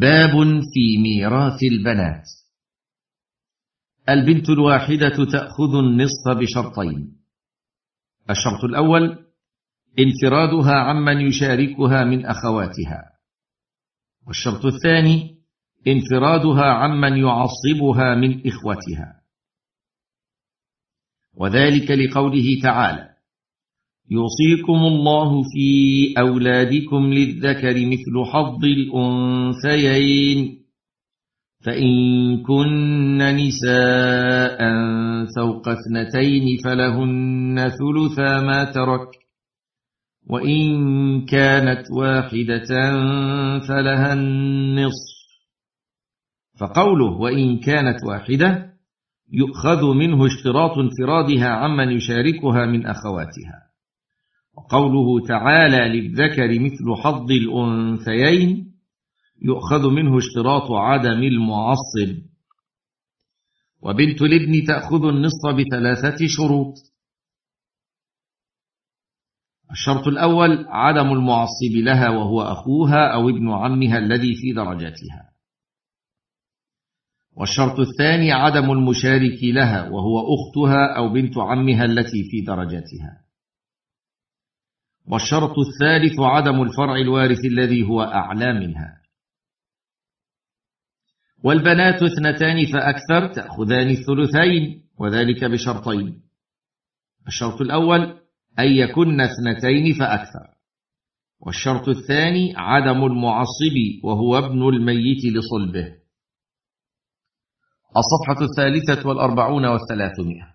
باب في ميراث البنات. البنت الواحدة تأخذ النصف بشرطين. الشرط الأول انفرادها عمن يشاركها من أخواتها. والشرط الثاني انفرادها عمن يعصبها من إخوتها. وذلك لقوله تعالى يوصيكم الله في أولادكم للذكر مثل حظ الأنثيين. فإن كن نساء فوق اثنتين فلهن ثلثا ما ترك وإن كانت واحدة فلها النصف. فقوله وإن كانت واحدة يؤخذ منه اشتراط انفرادها عمن يشاركها من أخواتها. وقوله تعالى للذكر مثل حظ الأنثيين يؤخذ منه اشتراط عدم المعصب. وبنت الابن تأخذ النصف بثلاثة شروط. الشرط الأول عدم المعصب لها وهو أخوها أو ابن عمها الذي في درجتها والشرط الثاني عدم المشارك لها وهو أختها أو بنت عمها التي في درجتها والشرط الثالث عدم الفرع الوارث الذي هو أعلى منها. والبنات اثنتان فأكثر تأخذان الثلثين وذلك بشرطين. الشرط الأول أن يكن اثنتين فأكثر. والشرط الثاني عدم المعصب وهو ابن الميت لصلبه. الصفحة الثالثة والأربعون والثلاثمائة.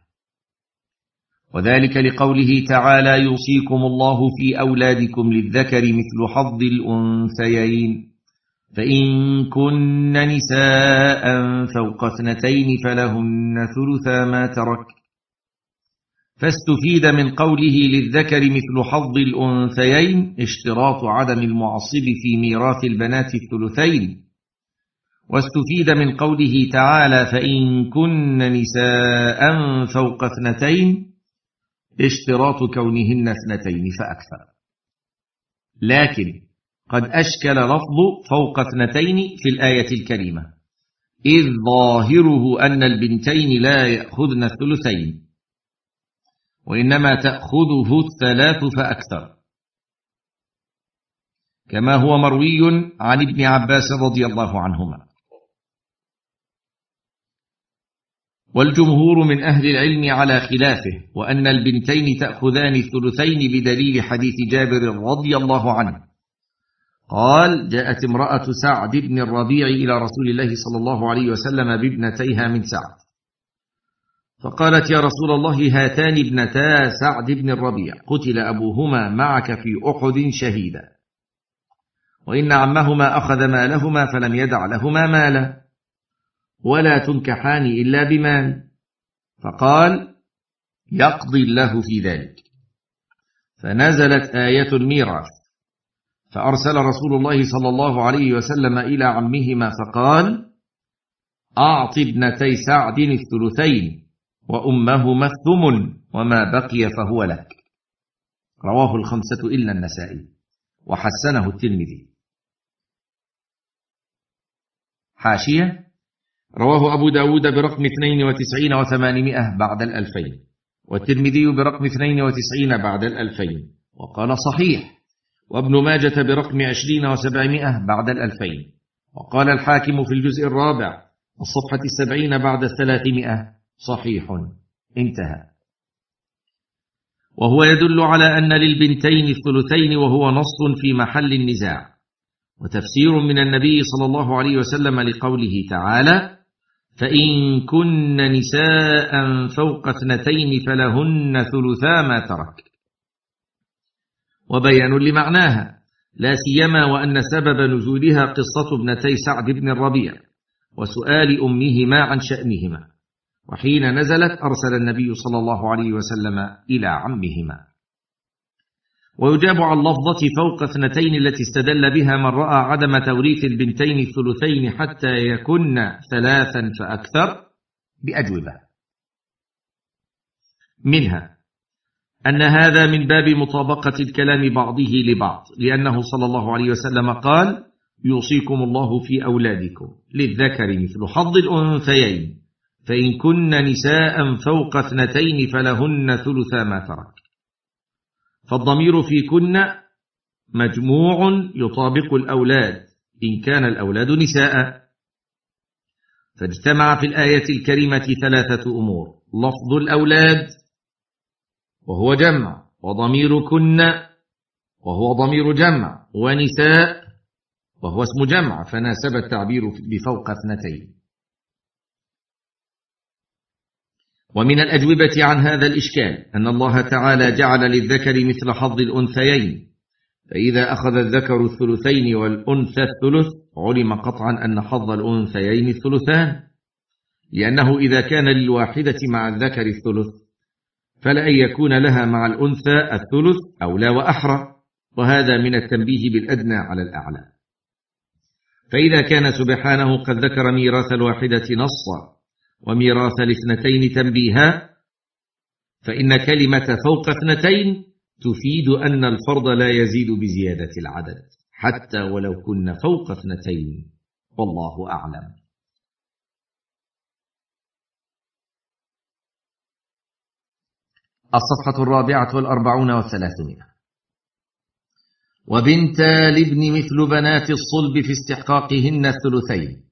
وذلك لقوله تعالى يوصيكم الله في أولادكم للذكر مثل حظ الأنثيين. فإن كن نساء فوق اثنتين فلهن ثلثا ما ترك. فاستفيد من قوله للذكر مثل حظ الأنثيين اشتراط عدم المعصب في ميراث البنات الثلثين. واستفيد من قوله تعالى فإن كن نساء فوق اثنتين اشتراط كونهن اثنتين فأكثر. لكن قد أشكل لفظ فوق اثنتين في الآية الكريمة إذ ظاهره أن البنتين لا يأخذن الثلثين وإنما تأخذه الثلاث فأكثر. كما هو مروي عن ابن عباس رضي الله عنهما. والجمهور من أهل العلم على خلافه وأن البنتين تأخذان الثلثين بدليل حديث جابر رضي الله عنه. قال جاءت امرأة سعد بن الربيع إلى رسول الله صلى الله عليه وسلم بابنتيها من سعد. فقالت يا رسول الله هاتان ابنتا سعد بن الربيع. قتل أبوهما معك في أحد شهيدا. وإن عمهما أخذ مالهما فلم يدع لهما مالا. ولا تنكحان إلا بمال. فقال يقضي الله في ذلك. فنزلت آية الميراث. فأرسل رسول الله صلى الله عليه وسلم إلى عمهما فقال أعط ابنتي سعد الثلثين وأمهما الثمن وما بقي فهو لك. رواه الخمسة إلا النسائي وحسنه الترمذي. حاشية. رواه أبو داود برقم 92 وثمانمائة بعد الألفين والترمذي برقم 92 بعد الألفين وقال صحيح وابن ماجة برقم 20 وسبعمائة بعد الألفين وقال الحاكم في الجزء الرابع الصفحة السبعين بعد الثلاثمائة صحيح انتهى. وهو يدل على أن للبنتين الثلثين وهو نص في محل النزاع وتفسير من النبي صلى الله عليه وسلم لقوله تعالى فإن كن نساء فوق اثنتين فلهن ثلثا ما ترك. وبيان لمعناها لا سيما وأن سبب نزولها قصة ابنتي سعد بن الربيع وسؤال أمهما عن شأنهما وحين نزلت أرسل النبي صلى الله عليه وسلم إلى عمهما. ويجاب عن لفظة فوق اثنتين التي استدل بها من رأى عدم توريث البنتين الثلثين حتى يكن ثلاثا فأكثر بأجوبة. منها أن هذا من باب مطابقة الكلام بعضه لبعض لأنه صلى الله عليه وسلم قال يوصيكم الله في أولادكم للذكر مثل حظ الأنثيين فإن كن نساء فوق اثنتين فلهن ثلثا ما ترك. فالضمير في كن مجموع يطابق الأولاد إن كان الأولاد نساء. فاجتمع في الآية الكريمة ثلاثة أمور. لفظ الأولاد وهو جمع. وضمير كن وهو ضمير جمع. ونساء وهو اسم جمع. فناسب التعبير بفوق اثنتين. ومن الأجوبة عن هذا الإشكال أن الله تعالى جعل للذكر مثل حظ الأنثيين فإذا أخذ الذكر الثلثين والأنثى الثلث علم قطعا أن حظ الأنثيين الثلثان لأنه إذا كان للواحدة مع الذكر الثلث فلأن يكون لها مع الأنثى الثلث أولى وأحرى وهذا من التنبيه بالأدنى على الأعلى. فإذا كان سبحانه قد ذكر ميراث الواحدة نصا وميراث الاثنتين تنبيها فإن كلمة فوق اثنتين تفيد أن الفرض لا يزيد بزيادة العدد حتى ولو كن فوق اثنتين. والله أعلم. الصفحة الرابعة والأربعون والثلاثمائة. وبنت لابن مثل بنات الصلب في استحقاقهن الثلثين.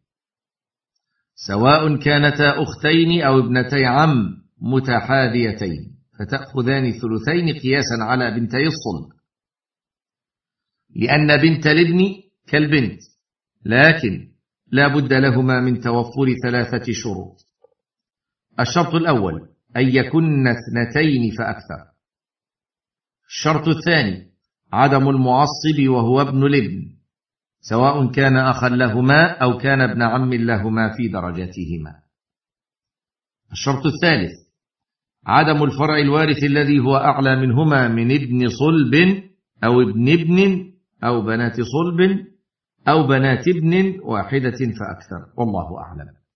سواء كانتا أختين أو ابنتي عم متحاذيتين فتأخذان الثلثين قياسا على بنتي الصلب. لأن بنت الابن كالبنت لكن لا بد لهما من توفر ثلاثة شروط. الشرط الأول أن يكن اثنتين فأكثر. الشرط الثاني عدم المعصب وهو ابن الابن. سواء كان أخا لهما أو كان ابن عم لهما في درجتهما الشرط الثالث عدم الفرع الوارث الذي هو أعلى منهما من ابن صلب أو ابن ابن أو بنات صلب أو بنات ابن واحدة فأكثر. والله أعلم.